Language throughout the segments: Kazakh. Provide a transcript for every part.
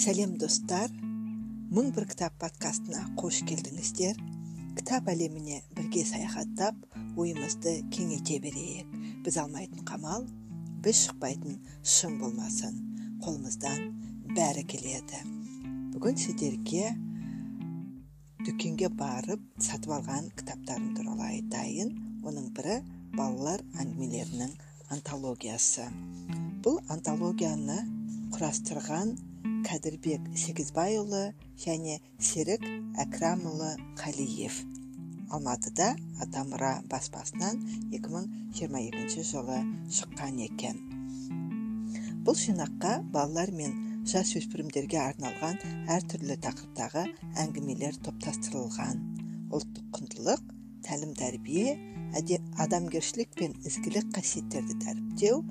сәлем достар. Мың бір кітап подкастына қош келдіңіздер. Кітап әлеміне бірге саяхаттап ойымызды кеңейте берейік. Біз алмайтын қамал біз шықпайтын шың болмасын. Қолымыздан бәрі келеді. Бүгін сіздерге дүкенге барып сатып алған кітаптарым туралы айтайын. Оның бірі балалар әңгімелерінің антологиясы. Бұл антологияны құрастырған кәдірбек сегізбайұлы және серік әкрамұлы қалиев. Алматыда атамұра баспасынан 2022 жылы шыққан екен. Бұл жинаққа балалар мен жасөспірімдерге арналған әртүрлі тақырыптағы әңгімелер топтастырылған. Ұлттық құндылық тәлім тәрбие адамгершілік пен ізгілік қасиеттерді дәріптеу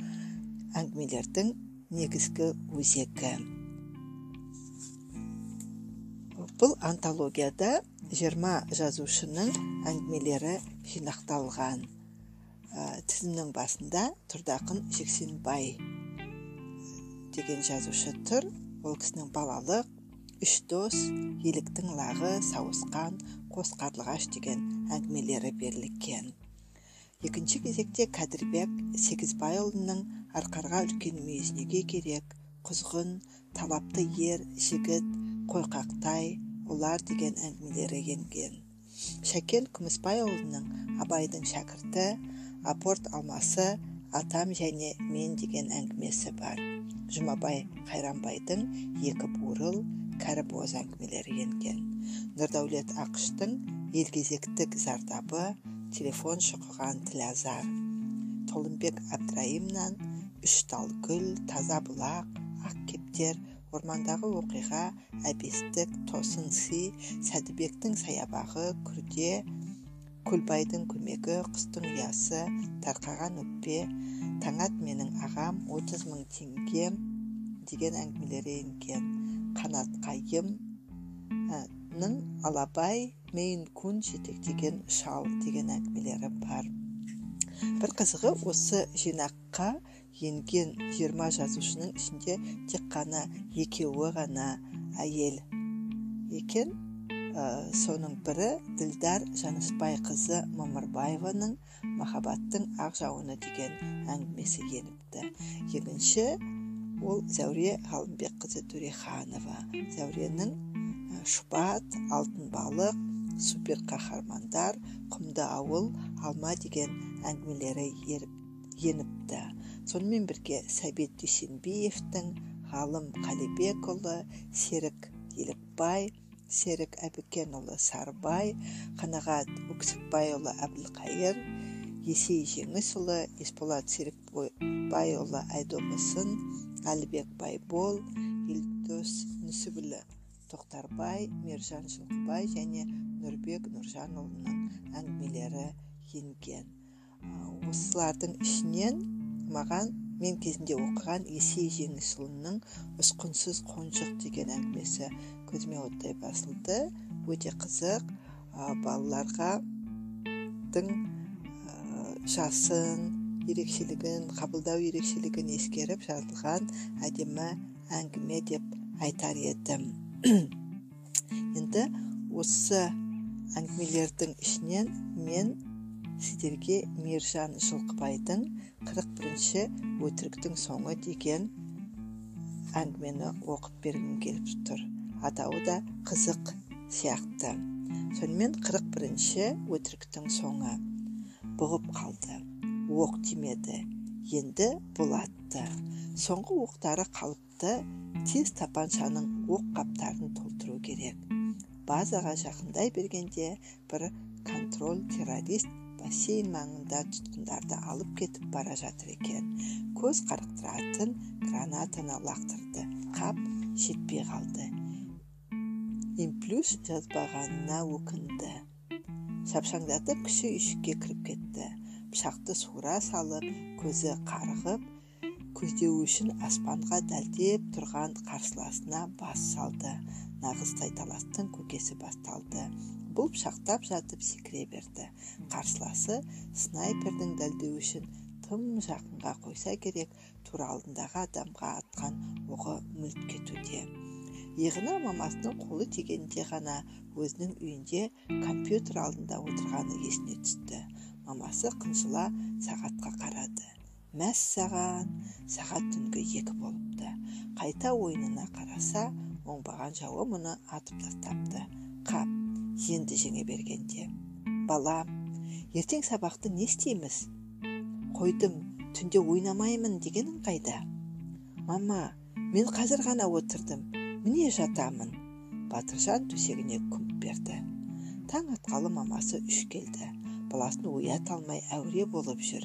әңгімелердің негізгі өзегі. Бұл антологияда жиырма жазушының әңгімелері жинақталған. Ә, тізімнің басында тұрдақын жексенбай деген жазушы тұр. Ол кісінің балалық үш дос еліктің лағы сауысқан қос қарлығаш деген әңгімелері берілген. Екінші кезекте кәдірбек сегізбайұлының арқарға үлкен мүйіз неге керек құзғын талапты ер жігіт қойқақтай олар деген әңгімелері енген шәкен күмісбайұлының абайдың шәкірті апорт алмасы атам және мен деген әңгімесі бар. Жұмабай қайранбайдың екі бурыл кәрі боз әңгімелері енген нұрдәулет ақыштың елгезектік зардабы телефон шұқыған тілазар толымбек әбдірайымнан үш тал гүл таза бұлақ ақ кептер ормандағы оқиға әбестік тосын си сәдібектің саябағы күрде көлбайдың көмегі құстың ұясы тарқаған өкпе таңат менің ағам отыз мың теңге деген әңгімелері енген. Қанат қайым ның алабай мейн жетектеген шал деген әңгімелері бар. Бір қызығы осы жинаққа енген жиырма жазушының ішінде тек қана екеуі ғана әйел екен. Ә, соның бірі ділдар жаныспайқызы мамырбаеваның махаббаттың ақ жауыны деген әңгімесі еніпті. Екінші ол зәуре ғалымбекқызы төреханова. Зәуренің шұбат алтын балық супер қаһармандар құмды ауыл алма деген әңгімелері еніпті. Сонымен бірге сәбит дүйсенбиевтің ғалым қалибекұлы серік елікбай серік әбікенұлы сарбай қанағат өксікбайұлы әбілқайыр есей жеңісұлы есболат серікбайұлы айдобысын әлібек байбол елдос нүсіпұлы тоқтарбай мержан жылқыбай және нұрбек нұржанұлының әңгімелері енген. Осылардың ішінен маған мен кезінде оқыған есей жеңісұлының ұсқынсыз қонжық деген әңгімесі көзіме оттай басылды. Өте қызық. Ә, балаларға дың жасын ерекшелігін қабылдау ерекшелігін ескеріп жазылған әдемі әңгіме деп айтар едім. Енді осы әңгімелердің ішінен мен сіздерге мейіржан жылқыбайдың қырық бірінші өтіріктің соңы деген әңгімені оқып бергім келіп тұр. Атауы да қызық сияқты. Сонымен қырық бірінші өтіріктің соңы бұғып қалды. Оқ тимеді. Енді болатты соңғы оқтары қалыпты. Тез тапаншаның оқ қаптарын толтыру керек. Базаға жақындай бергенде бір контроль террорист бассейн маңында тұтқындарды алып кетіп бара жатыр екен. Көз қарықтыратын гранатаны лақтырды қап жетпей қалды. Имплюс жазбағанына өкінді. Шапшаңдатып кіші үйшікке кіріп кетті. Пышақты суыра салып көзі қарғып көздеу үшін аспанға дәлдеп тұрған қарсыласына бас салды. Нағыз тайталастың көкесі басталды. Бұл пышақтап жатып секіре берді. Қарсыласы снайпердің үшін тым жақынға қойса керек тура алдындағы адамға атқан оғы мүлт кетуде иығына мамасының қолы тигенде ғана өзінің үйінде компьютер алдында отырғаны есіне түсті. Мамасы қынжыла сағатқа қарады. Мәссаған сағат түнгі екі болыпты. Қайта ойынына қараса оңбаған жауы мұны атып тастапты. Қап. Енді жеңе бергенде. Балам ертең сабақты не істейміз? Қойдым түнде ойнамаймын дегенің қайда? Мама мен қазір ғана отырдым міне жатамын. Батыржан төсегіне күмп берді. Таң атқалы мамасы үш келді. Баласын оята алмай әуре болып жүр.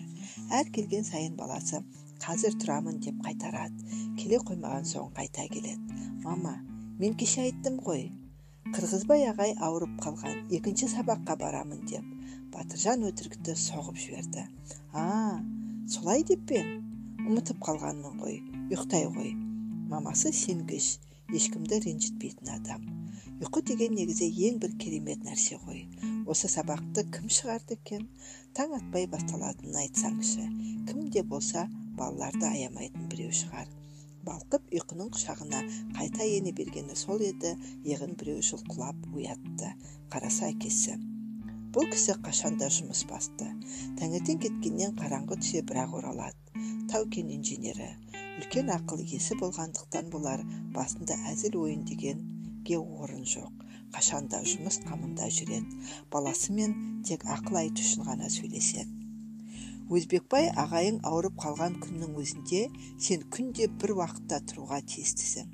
Әр келген сайын баласы қазір тұрамын деп қайтарады. Келе қоймаған соң қайта келеді. Мама мен кеше айттым ғой қырғызбай ағай ауырып қалған екінші сабаққа барамын деп батыржан өтірікті соғып жіберді. А солай деп пе? Ұмытып қалғанмын ғой ұйықтай ғой. Мамасы сенгіш ешкімді ренжітпейтін адам. Ұйқы деген негізі ең бір керемет нәрсе ғой. Осы сабақты кім шығарды екен? Таң атпай басталатынын айтсаңшы кім де болса балаларды аямайтын біреу шығар. Балқып ұйқының құшағына қайта ене бергені сол еді иығын біреу жұлқылап оятты қараса әкесі. Бұл кісі қашанда жұмыс басты? Таңертең кеткеннен қараңғы түсе бірақ оралады. Тау кен инженері. Үлкен ақыл иесі болғандықтан болар басында әзіл ойын дегенге орын жоқ. Қашанда жұмыс қамында жүреді. Баласымен тек ақыл айту үшін ғана сөйлеседі. Өзбекбай ағайың ауырып қалған күннің өзінде сен күнде бір уақытта тұруға тиістісің.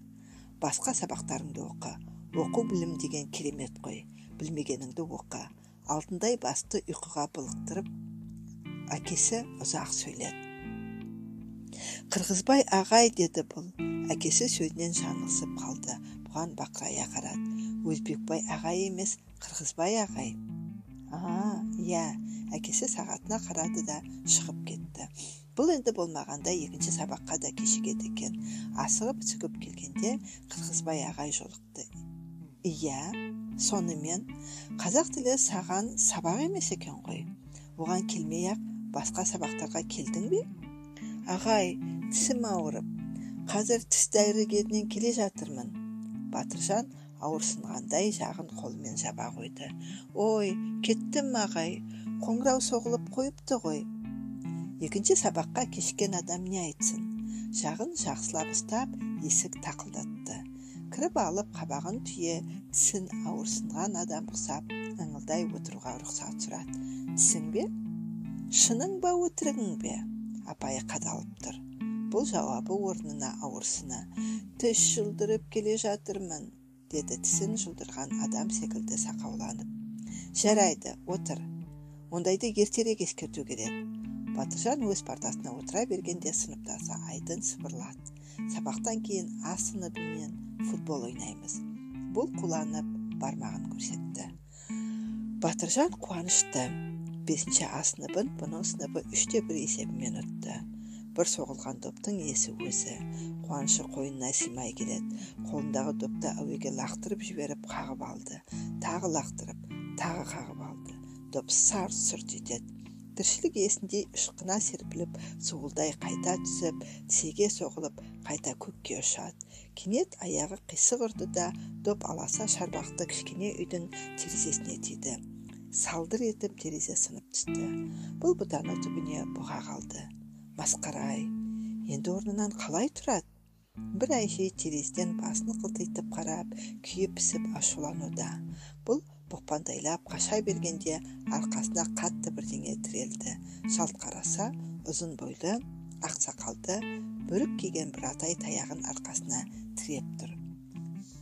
Басқа сабақтарыңды оқы. Оқу білім деген керемет қой. Білмегеніңді оқы. Алтындай басты ұйқыға былықтырып әкесі ұзақ сөйледі қырғызбай ағай деді бұл. Әкесі сөзінен жаңылысып қалды. Бұған бақырая қарады. Өзбекбай ағай емес қырғызбай ағай а иә әкесі сағатына қарады да шығып кетті. Бұл енді болмағанда екінші сабаққа да кешігеді екен асығып сүгіп келгенде қырғызбай ағай жолықты. Иә сонымен. Қазақ тілі саған сабақ емес екен ғой. Оған келмей ақ басқа сабақтарға келдің бе? Ағай тісім ауырып. Қазір тіс дәрігерінен келе жатырмын батыржан ауырсынғандай жағын қолымен жаба қойды. Ой кеттім ағай. Қоңырау соғылып қойыпты ғой. Екінші сабаққа кешкен адам не айтсын? Жағын жақсылап ұстап есік тақылдатты. Кіріп алып қабағын түйе тісін ауырсынған адам құсап ыңылдай отыруға рұқсат сұрады. Тісің бе? Шының ба өтірігің бе? Апайы қадалып тұр. Бұл жауабы орнына ауырсыны. Тіс жұлдырып келе жатырмын деді тісін жұлдырған адам секілді сақауланып. Жарайды отыр. Ондайды ертерек ескерту керек батыржан өз партасына отыра бергенде сыныптасы айдын сыбырлады сабақтан кейін а сыныбымен футбол ойнаймыз бұл қуланып бармағын көрсетті батыржан қуанышты бесінші а сыныбын бұның сыныбы үште бір есебімен ұтты бір соғылған доптың иесі өзі қуанышы қойнына сыймай келеді қолындағы допты әуеге лақтырып жіберіп қағып алды тағы лақтырып тағы қағып алды. Доп сарт сұрт етеді тіршілік иесіндей ышқына серпіліп суылдай қайта түсіп тізеге соғылып қайта көкке ұшады кенет аяғы қисық ұрды да доп аласа шарбақты кішкене үйдің терезесіне тиді салдыр етіп терезе сынып түсті бұл бұтаны түбіне бұға қалды. Масқара ай енді орнынан қалай тұрады бір әже терезеден басын қылтитып қарап күйіп пісіп ашулануда. Бұл бұқпандайлап қаша бергенде арқасына қатты бірдеңе тірелді. Шалт қараса ұзын бойлы ақ сақалды бөрік киген бір атай таяғын арқасына тіреп тұр.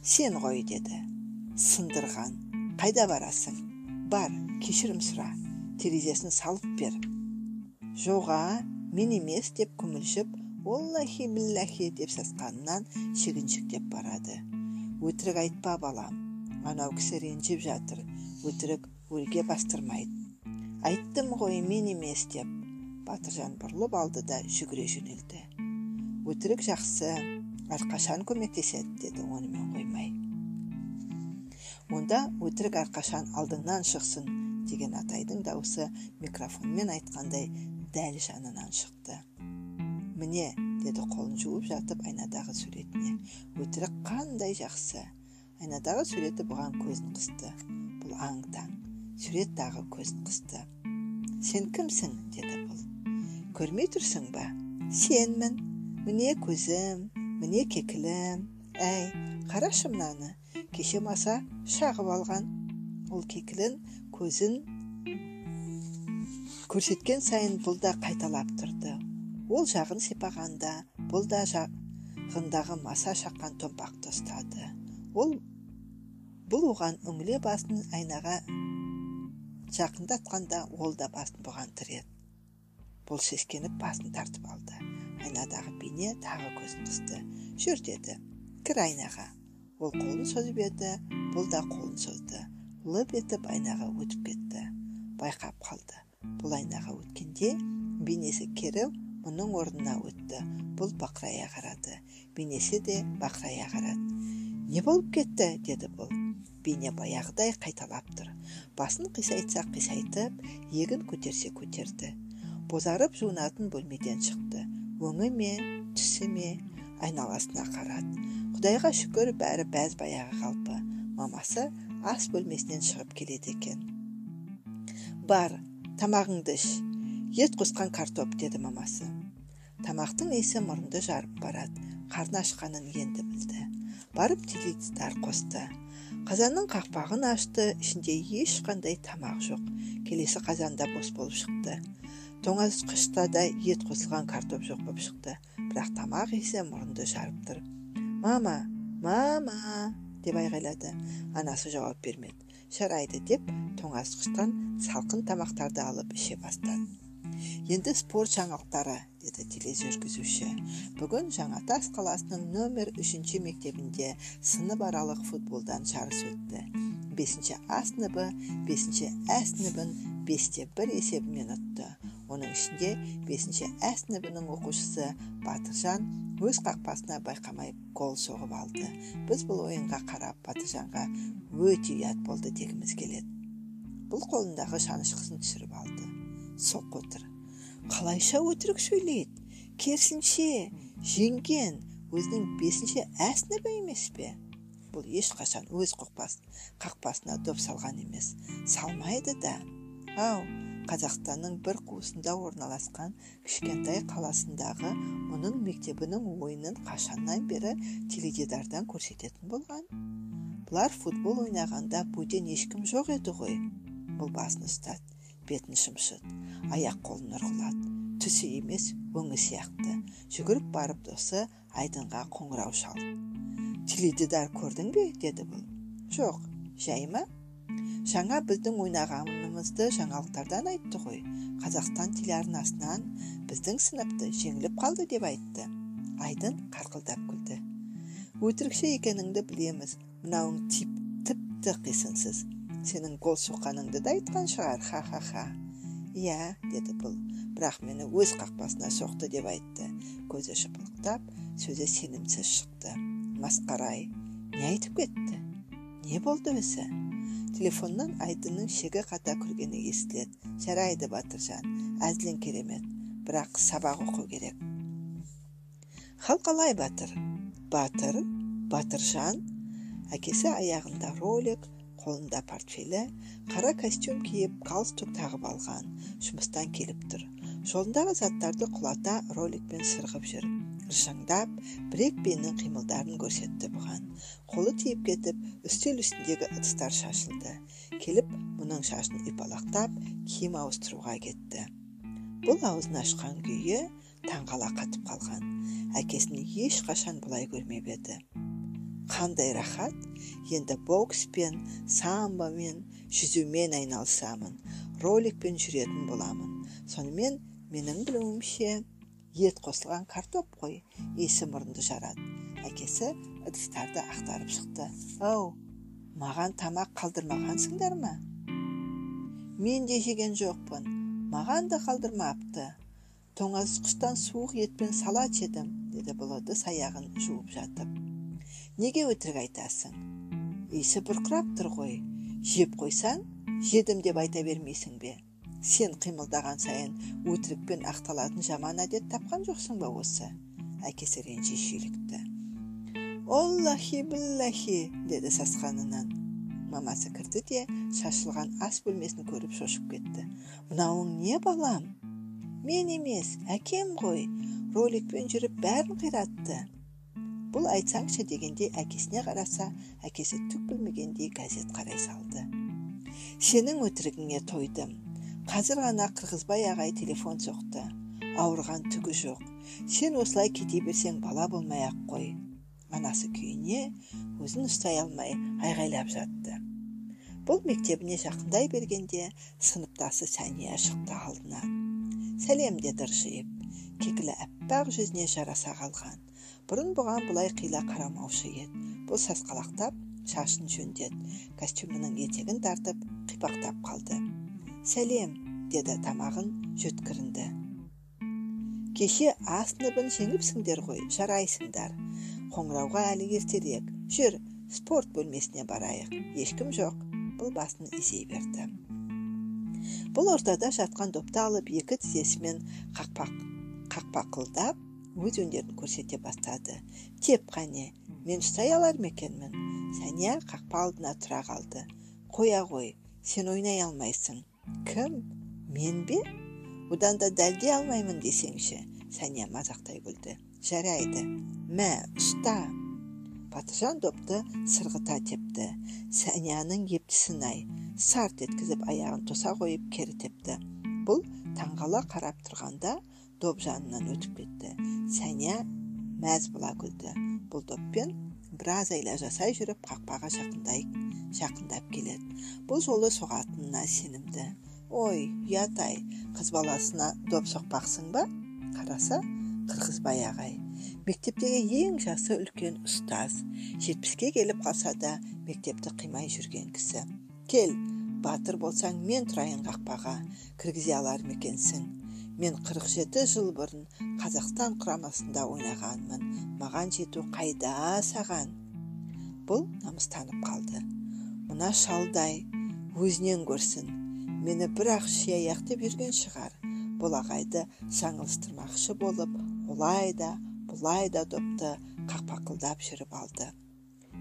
Сен ғой деді. Сындырған қайда барасың? Бар кешірім сұра терезесін салып бер жоға мен емес деп күмілжіп оллахи биллахи деп сасқанынан шегіншектеп барады. Өтірік айтпа балам анау кісі ренжіп жатыр өтірік өлге бастырмайды. Айттым ғой мен емес деп. Батыржан бұрылып алды да жүгіре жөнелді. Өтірік жақсы әрқашан көмектеседі деді онымен қоймай. Онда өтірік әрқашан алдыңнан шықсын деген атайдың дауысы микрофонмен айтқандай дәл жанынан шықты. Міне деді қолын жуып жатып айнадағы суретіне. Өтірік қандай жақсы. Айнадағы суреті бұған көзін қысты бұл аң таң сурет дағы көзін қысты сен кімсің? деді бұл. Көрмей тұрсың ба? Сенмін міне көзім міне кекілім әй қарашы мынаны кеше маса шағып алған ол кекілін көзін көрсеткен сайын бұл да қайталап тұрды. Ол жағын сипағанда бұл да жағындағы маса шаққан томпақты ұстады. Ол бұл оған үңіле басын айнаға жақындатқанда ол да басын бұған тіреді. Бұл сескеніп басын тартып алды. Айнадағы бейне тағы көзін қысты. Жүр деді. Кір айнаға. Ол қолын созып еді. Бұл да қолын созды. Лып етіп айнаға өтіп кетті. Байқап қалды. Бұл айнаға өткенде бейнесі кері мұның орнына өтті. Бұл бақырая қарады. Бейнесі де бақырая қарады. Не болып кетті? деді бұл. Бейне баяғыдай қайталап тұр. Басын қисайтса қисайтып егін көтерсе көтерді. Бозарып жуынатын бөлмеден шықты. Өңі ме түсі ме айналасына қарады. Құдайға шүкір бәрі бәз баяғы қалпы. Мамасы ас бөлмесінен шығып келеді екен. Бар тамағыңды іш. Ет қосқан картоп деді мамасы. Тамақтың иісі мұрынды жарып барады. Қарны ашқанын енді білді. Барып теледидар қосты. Қазанның қақпағын ашты ішінде ешқандай тамақ жоқ. Келесі қазанда бос болып шықты. Тоңазытқышта да ет қосылған картоп жоқ болып шықты. Бірақ тамақ иісі мұрынды жарып тұр. Мама мама! деп айғайлады. Анасы жауап бермеді. Жарайды! деп тоңазытқыштан салқын тамақтарды алып іше бастады. Енді спорт жаңалықтары деді тележүргізуші. Бүгін жаңатас қаласының нөмір үшінші мектебінде сынып аралық футболдан жарыс өтті. Бесінші а сыныбы бесінші ә сыныбын бесте бір есебімен ұтты. Оның ішінде бесінші ә сыныбының оқушысы батыржан өз қақпасына байқамай гол соғып алды. Біз бұл ойынға қарап батыржанға өте ұят болды дегіміз келеді. Бұл қолындағы шанышқысын түсіріп алды. Соқ отыр. Қалайша өтірік сөйлейді? Керісінше жеңген өзінің бесінші ә сыныбы емес пе? Бұл ешқашан өз қақпасына доп салған емес. Салмайды да. Ау қазақстанның бір қуысында орналасқан кішкентай қаласындағы мұның мектебінің ойынын қашаннан бері теледидардан көрсететін болған. Бұлар футбол ойнағанда бөтен ешкім жоқ еді ғой? Бұл басын ұстады. Бетін шымшыд аяқ қолын ұрғылады түсі емес өңі сияқты. Жүгіріп барып досы айдынға қоңырау шалды. Теледидар көрдің бе? деді бұл. Жоқ. Жай ма? Жаңа біздің ойнағанымызды жаңалықтардан айтты ғой. Қазақстан телеарнасынан біздің сыныпты жеңіліп қалды деп айтты айдын қарқылдап күлді. Өтірікші екеніңді білеміз. Мынауың тип тіпті қисынсыз. Сенің гол соққаныңды да айтқан шығар ха ха ха. Иә деді бұл. Бірақ мені өз қақпасына соқты деп айтты. Көзі шыпылықтап сөзі сенімсіз шықты. Масқара ай не айтып кетті? Не болды өзі? Телефоннан айдынның шегі қата күлгені естіледі. Жарайды батыржан әзілің керемет. Бірақ сабақ оқу керек. Хал қалай батыр? Батыр? Батыржан? Әкесі аяғында ролик қолында портфелі қара костюм киіп галстук тағып алған жұмыстан келіп тұр. Жолындағы заттарды құлата роликпен сырғып жүр. Ыржаңдап бір екпеннің қимылдарын көрсетті бұған. Қолы тиіп кетіп үстел үстіндегі ыдыстар шашылды. Келіп мұның шашын ұйпалақтап киім ауыстыруға кетті. Бұл аузын ашқан күйі таңғала қатып қалған. Әкесін ешқашан бұлай көрмеп еді. Қандай рахат? Енді бокспен самбомен жүзумен айналысамын роликпен жүретін боламын. Сонымен менің білуімше ет қосылған картоп қой иісі мұрынды жарады. Әкесі ыдыстарды ақтарып шықты. Ау маған тамақ қалдырмағансыңдар ма? Мен де жеген жоқпын маған да қалдырмапты. Тоңазытқыштан суық етпен салат жедім деді бұл ыдыс аяғын жуып жатып. Неге өтірік айтасың иісі бұрқырап тұр ғой жеп қойсаң жедім деп айта бермейсің бе сен қимылдаған сайын өтірікпен ақталатын жаман әдет тапқан жоқсың ба осы әкесі ренжи шүйлікті оллахи биллахи деді сасқанынан мамасы кірді де шашылған ас бөлмесін көріп шошып кетті мынауың не балам мен емес әкем ғой роликпен жүріп бәрін қиратты бұл айтсаңшы дегенде әкесіне қараса әкесі түк білмегендей газет қарай салды. Сенің өтірігіңе тойдым. Қазір ғана қырғызбай ағай телефон соқты. Ауырған түгі жоқ. Сен осылай кете берсең бала болмай ақ қой анасы күйіне өзін ұстай алмай айғайлап жатты. Бұл мектебіне жақындай бергенде сыныптасы сәния шықты алдына. Сәлем деді ыржиып кекілі аппақ жүзіне жараса қалған. Бұрын бұған бұлай қила қарамаушы еді бұл сасқалақтап шашын жөндеді костюмінің етегін тартып қипақтап қалды сәлем деді тамағын жөткірінді кеше а сыныбын жеңіпсіңдер ғой жарайсыңдар қоңырауға әлі ертерек жүр спорт бөлмесіне барайық ешкім жоқ бұл басын изей берді бұл ортада жатқан допты алып екі тізесімен қақпақ қақпақылдап өз өнерін көрсете бастады. Теп қане мен ұстай алар ма екенмін? Сәния қақпа алдына тұра қалды. Қоя ғой сен ойнай алмайсың. Кім? Мен бе? Одан да дәлдей алмаймын десеңші сәния мазақтай күлді. Жарайды. Мә ұста. Батыржан допты сырғыта тепті. Сәнияның ептісін ай сарт еткізіп аяғын тоса қойып кері тепті. Бұл таңғала қарап тұрғанда доп жанынан өтіп кетті сәния мәз бола күлді бұл доппен біраз айла жасай жүріп қақпаға жақындай жақындап келеді бұл жолы соғатынына сенімді ой ұят ай қыз баласына доп соқпақсың ба қараса қырғызбай ағай мектептегі ең жасы үлкен ұстаз жетпіске келіп қалса да мектепті қимай жүрген кісі кел батыр болсаң мен тұрайын қақпаға кіргізе алар ма екенсің мен 47 жыл бұрын қазақстан құрамасында ойнағанмын. Маған жету қайда саған? Бұл намыстанып қалды. Мына шалдай өзінен көрсін. Мені бір ақ шияяқ деп жүрген шығар. Бұл ағайды жаңылыстырмақшы болып олай да бұлай да допты қақпақылдап жүріп алды.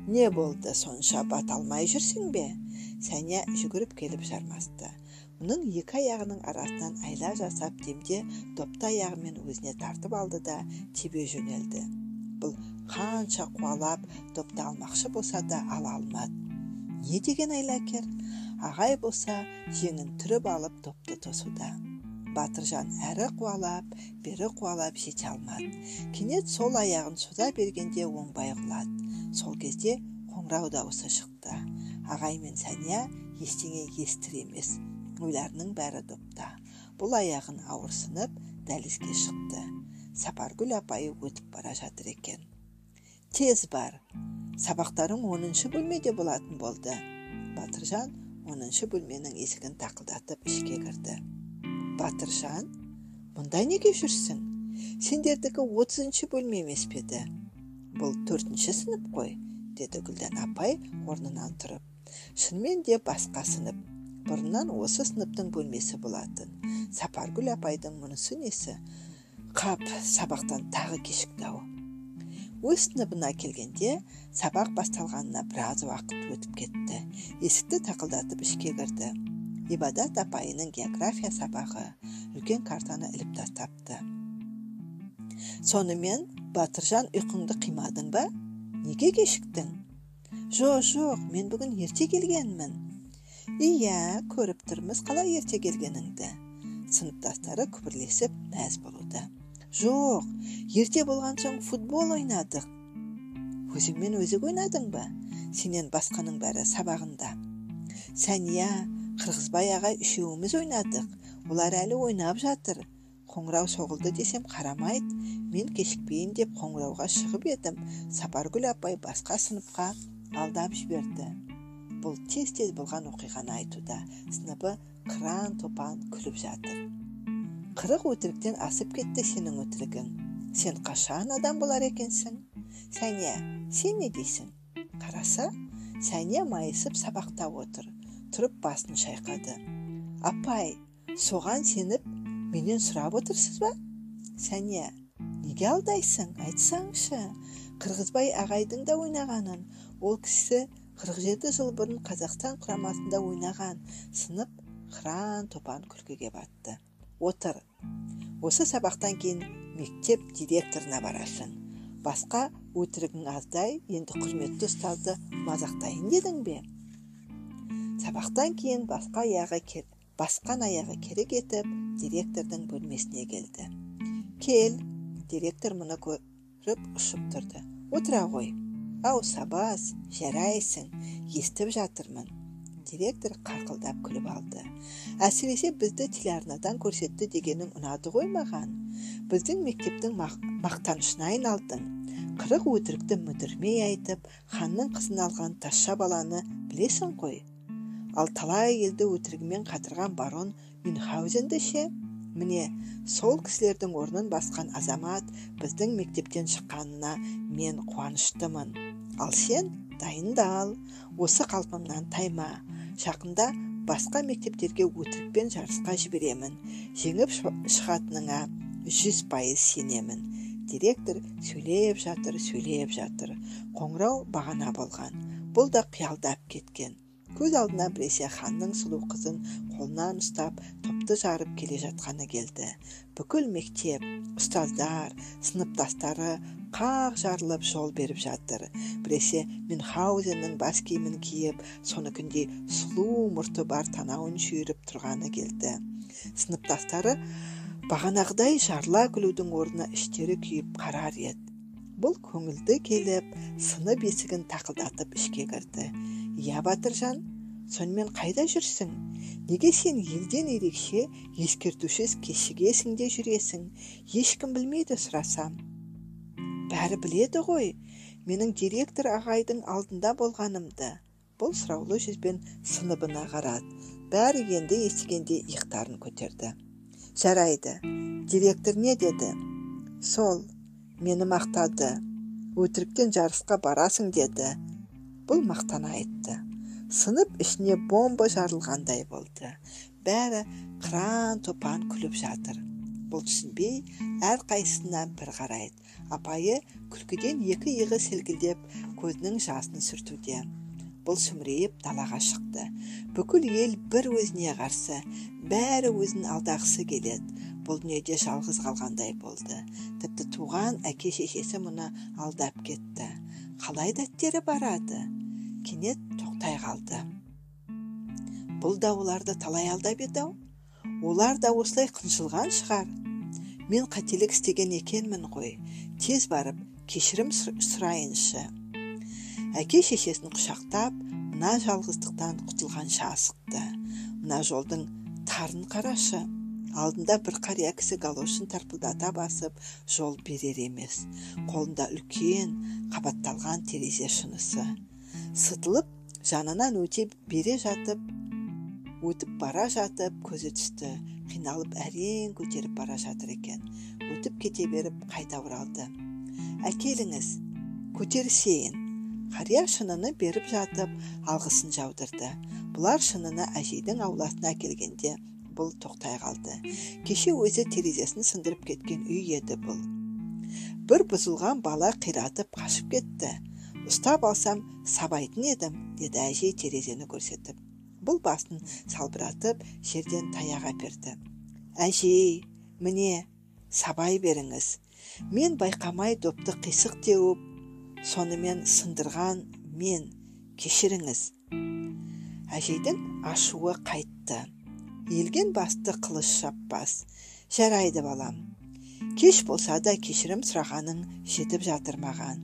Не болды сонша бата алмай жүрсің бе? Сәния жүгіріп келіп жармасты. Мұның екі аяғының арасынан айла жасап демде допты аяғымен өзіне тартып алды да тебе жөнелді. Бұл қанша қуалап допты алмақшы болса да ала алмады. Не деген айлакер ағай болса жеңін түріп алып допты тосуда. Батыржан әрі қуалап бері қуалап жете алмады. Кенет сол аяғын соза бергенде оңбай құлады. Сол кезде қоңырау дауысы шықты. Ағай мен сәния ештеңе естір емес. Ойларының бәрі допта. Бұл аяғын ауырсынып дәлізге шықты. Сапаргүл апайы өтіп бара жатыр екен. Тез бар. Сабақтарың оныншы бөлмеде болатын болды батыржан оныншы бөлменің есігін тақылдатып ішке кірді. Батыржан мұнда неге жүрсің? Сендердікі отызыншы бөлме емес пе еді? Бұл төртінші сынып қой деді гүлдан апай орнынан тұрып. Шынымен де басқа сынып. Бұрыннан осы сыныптың бөлмесі болатын сапаргүл апайдың мұнысы несі қап сабақтан тағы кешікті ау өз сыныбына келгенде сабақ басталғанына біраз уақыт өтіп кетті есікті тақылдатып ішке кірді ибадат апайының география сабағы үлкен картаны іліп тастапты сонымен батыржан ұйқыңды қимадың ба неге кешіктің жоқ жоқ мен бүгін ерте келгенмін иә көріп тұрмыз қалай ерте келгеніңді сыныптастары күбірлесіп мәз болуда жоқ ерте болған соң футбол ойнадық өзіңмен өзі ойнадың ба сенен басқаның бәрі сабағында сәния қырғызбай ағай үшеуміз ойнадық олар әлі ойнап жатыр қоңырау соғылды десем қарамайды мен кешікпейін деп қоңырауға шығып едім сапаргүл апай басқа сыныпқа алдап жіберді бұл тез тез болған оқиғаны айтуда сыныбы қыран топан күліп жатыр. Қырық өтіріктен асып кетті сенің өтірігің. Сен қашан адам болар екенсің? Сәния сен не дейсің? Қараса сәния майысып сабақта отыр тұрып басын шайқады. Апай соған сеніп менен сұрап отырсыз ба? Сәния неге алдайсың? Айтсаңшы. Қырғызбай ағайдың да ойнағанын ол кісі 47 жыл бұрын қазақстан құрамасында ойнаған сынып қыран топан күлкіге батты. Отыр. Осы сабақтан кейін мектеп директорына барасың. Басқа өтірігің аздай енді құрметті ұстазды мазақтайын дедің бе? Сабақтан кейін басқа аяғы басқан аяғы керек етіп директордың бөлмесіне келді. Кел директор мұны көріп ұшып тұрды. Отыра ғой. Ау сабаз жарайсың естіп жатырмын директор қарқылдап күліп алды. Әсіресе бізді телеарнадан көрсетті дегенің ұнады ғой маған. Біздің мектептің мақтанышына айналдың. Қырық өтірікті мүдірмей айтып ханның қызын алған тазша баланы білесің ғой? Ал талай елді өтірігімен қатырған барон мюнхгаузенді ше? Міне сол кісілердің орнын басқан азамат біздің мектептен шыққанына мен қуаныштымын. Ал сен дайындал осы қалпыңнан тайма. Жақында басқа мектептерге өтірікпен жарысқа жіберемін. Жеңіп шығатыныңа жүз пайыз сенемін. Директор сөйлеп жатыр сөйлеп жатыр. Қоңырау бағана болған. Бұл да қиялдап кеткен. Көз алдына біресе ханның сұлу қызын қолынан ұстап топты жарып келе жатқаны келді. Бүкіл мектеп ұстаздар сыныптастары қақ жарылып жол беріп жатыр. Біресе мюнхгаузеннің бас киімін киіп соныкіндей сұлу мұрты бар танауын шүйіріп тұрғаны келді. Сыныптастары бағанағыдай жарыла күлудің орнына іштері күйіп қарар еді бұл көңілді келіп сынып есігін тақылдатып ішке кірді. Иә батыржан сонымен қайда жүрсің? Неге сен елден ерекше ескертусіз кешігесің де жүресің? Ешкім білмейді сұрасам бәрі біледі ғой. Менің директор ағайдың алдында болғанымды. Бұл сұраулы жүзбен сыныбына қарады. Бәрі енді естігенде иықтарын көтерді. Жарайды директор не деді? Сол мені мақтады. Өтіріктен жарысқа барасың деді. Бұл мақтана айтты. Сынып ішіне бомба жарылғандай болды. Бәрі қыран топан күліп жатыр. Бұл түсінбей әрқайсысына бір қарайды. Апайы күлкіден екі иығы селкілдеп көзінің жасын сүртуде. Бұл сүмірейіп далаға шықты. Бүкіл ел бір өзіне қарсы бәрі өзін алдағысы келеді. Бұл дүниеде жалғыз қалғандай болды. Тіпті туған әке шешесі мұны алдап кетті. Қалай дәттері барады? Кенет тоқтай қалды. Бұл да оларды талай алдап еді ау олар да осылай қынжылған шығар. Мен қателік істеген екенмін ғой. Тез барып кешірім сұрайыншы. Әке шешесін құшақтап мына жалғыздықтан құтылғанша асықты. Мына жолдың тарын қарашы. Алдында бір қария кісі галошын тарпылдата басып жол берер емес. Қолында үлкен қабатталған терезе шынысы. Сытылып жанынан өте бере жатып өтіп бара жатып көзі түсті қиналып әрең көтеріп бара жатыр екен. Өтіп кете беріп қайта оралды. Әкеліңіз көтерісейін қария шыныны беріп жатып алғысын жаудырды. Бұлар шыныны әжейдің ауласына әкелгенде бұл тоқтай қалды. Кеше өзі терезесін сындырып кеткен үй еді бұл. Бір бұзылған бала қиратып қашып кетті. Ұстап алсам сабайтын едім деді әжей терезені көрсетіп. Бұл басын салбыратып жерден таяқ әперді әжей міне сабай беріңіз. Мен байқамай допты қисық теуіп сонымен сындырған мен кешіріңіз әжейдің ашуы қайтты. Елген басты қылыш шаппас. Жарайды балам. Кеш болса да кешірім сұрағаның жетіп жатыр маған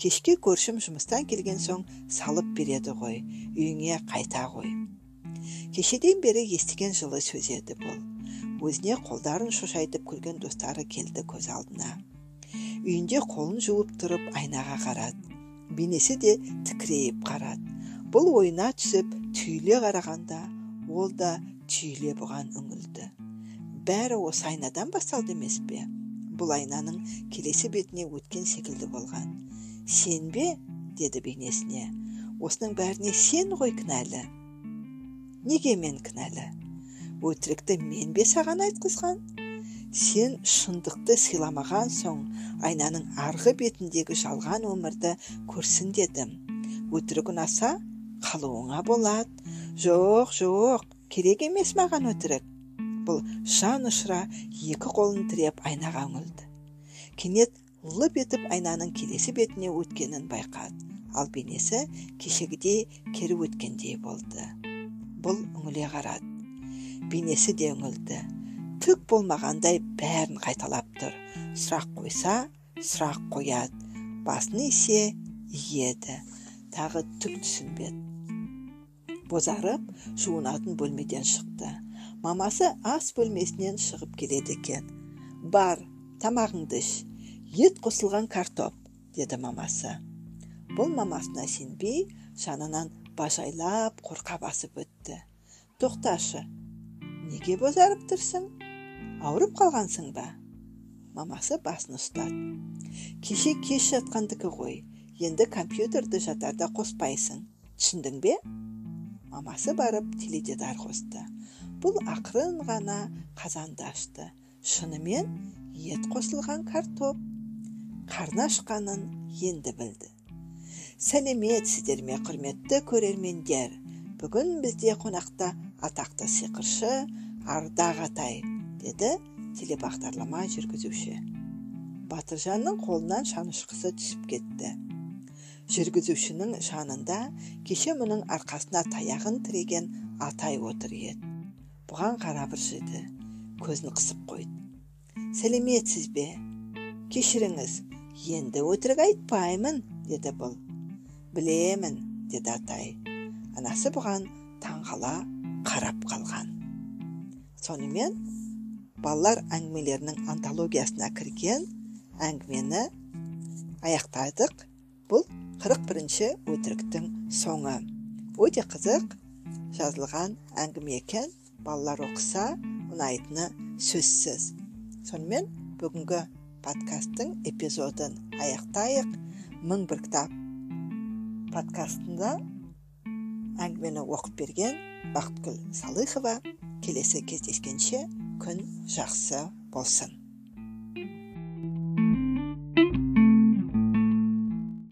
кешке көршім жұмыстан келген соң салып береді ғой. Үйіңе қайта ғой кешеден бері естіген жылы сөз еді бұл. Өзіне қолдарын шошайтып күлген достары келді көз алдына. Үйінде қолын жуып тұрып айнаға қарады. Бейнесі де тікірейіп қарады. Бұл ойына түсіп түйіле қарағанда ол да түйіле бұған үңілді. Бәрі осы айнадан басталды емес пе? Бұл айнаның келесі бетіне өткен секілді болған. Сен бе? деді бейнесіне осының бәріне сен ғой кінәлі. Неге мен кінәлі? Өтірікті мен бе саған айтқызған. Сен шындықты сыйламаған соң айнаның арғы бетіндегі жалған өмірді көрсін дедім. Өтірік ұнаса қалуыңа болады. Жоқ жоқ керек емес маған өтірік. Бұл жан ұшыра екі қолын тіреп айнаға үңілді. Кенет лып етіп айнаның келесі бетіне өткенін байқады. Ал бейнесі кешегідей кері өткендей болды. Бұл үңіле қарады. Бейнесі де үңілді. Түк болмағандай бәрін қайталап тұр. Сұрақ қойса сұрақ қояды. Басын исе иеді. Тағы түк түсінбеді. Бозарып жуынатын бөлмеден шықты. Мамасы ас бөлмесінен шығып келеді екен. Бар тамағыңды іш. Ет қосылған картоп деді мамасы. Бұл мамасына сенбей жанынан бажайлап қорқа басып өтті. Тоқташы неге бозарып тұрсың ауырып қалғансың ба? Мамасы басын ұстады. Кеше кеш жатқандікі ғой енді компьютерді жатарда қоспайсың түсіндің бе? Мамасы барып теледидар қосты. Бұл ақырын ғана қазанды ашты. Шынымен ет қосылған картоп қарны ашқанын енді білді. Сәлеметсіздер ме құрметті көрермендер. Бүгін бізде қонақта атақты сиқыршы ардақ атай деді телебағдарлама жүргізуші. Батыржанның қолынан шанышқысы түсіп кетті. Жүргізушінің жанында кеше мұның арқасына таяғын тіреген атай отыр еді. Бұған қарап ыржиды көзін қысып қойды. Сәлеметсіз бе? Кешіріңіз енді өтірік айтпаймын деді бұл. Білемін деді атай. Анасы бұған таңғала қарап қалған. Сонымен балалар әңгімелерінің антологиясына кірген әңгімені аяқтадық. Бұл 41 бірінші өтіріктің соңы. Өте қызық жазылған әңгіме екен. Балалар оқыса ұнайтыны сөзсіз. Сонымен бүгінгі подкасттың эпизодын аяқтайық. Мың бір кітап подкастында әңгімені оқып берген бақытгүл салыхова. Келесі кездескенше күн жақсы болсын.